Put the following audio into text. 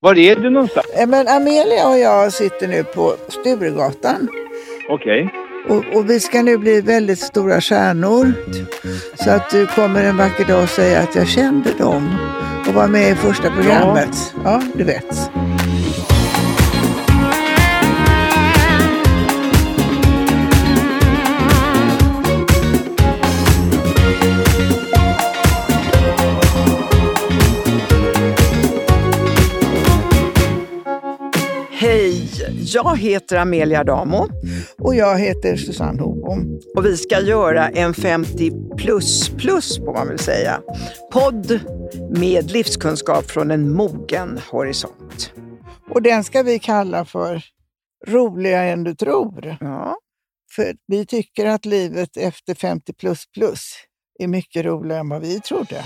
Var är du någonstans? Eh, Men Amelia och jag sitter nu på Sturegatan Okej. och, och vi ska nu bli väldigt stora stjärnor. Så att du kommer en vacker dag och säga att jag kände dem och var med i första programmet. Ja, du vet. Hej, jag heter Amelia Damo Och jag heter Susanne Hobom. och vi ska göra en 50 plus plus på man vill säga. Podd med livskunskap från en mogen horisont. Och den ska vi kalla för Roligare än du tror. Ja, För vi tycker att livet efter 50 plus plus är mycket roligare än vad vi trodde.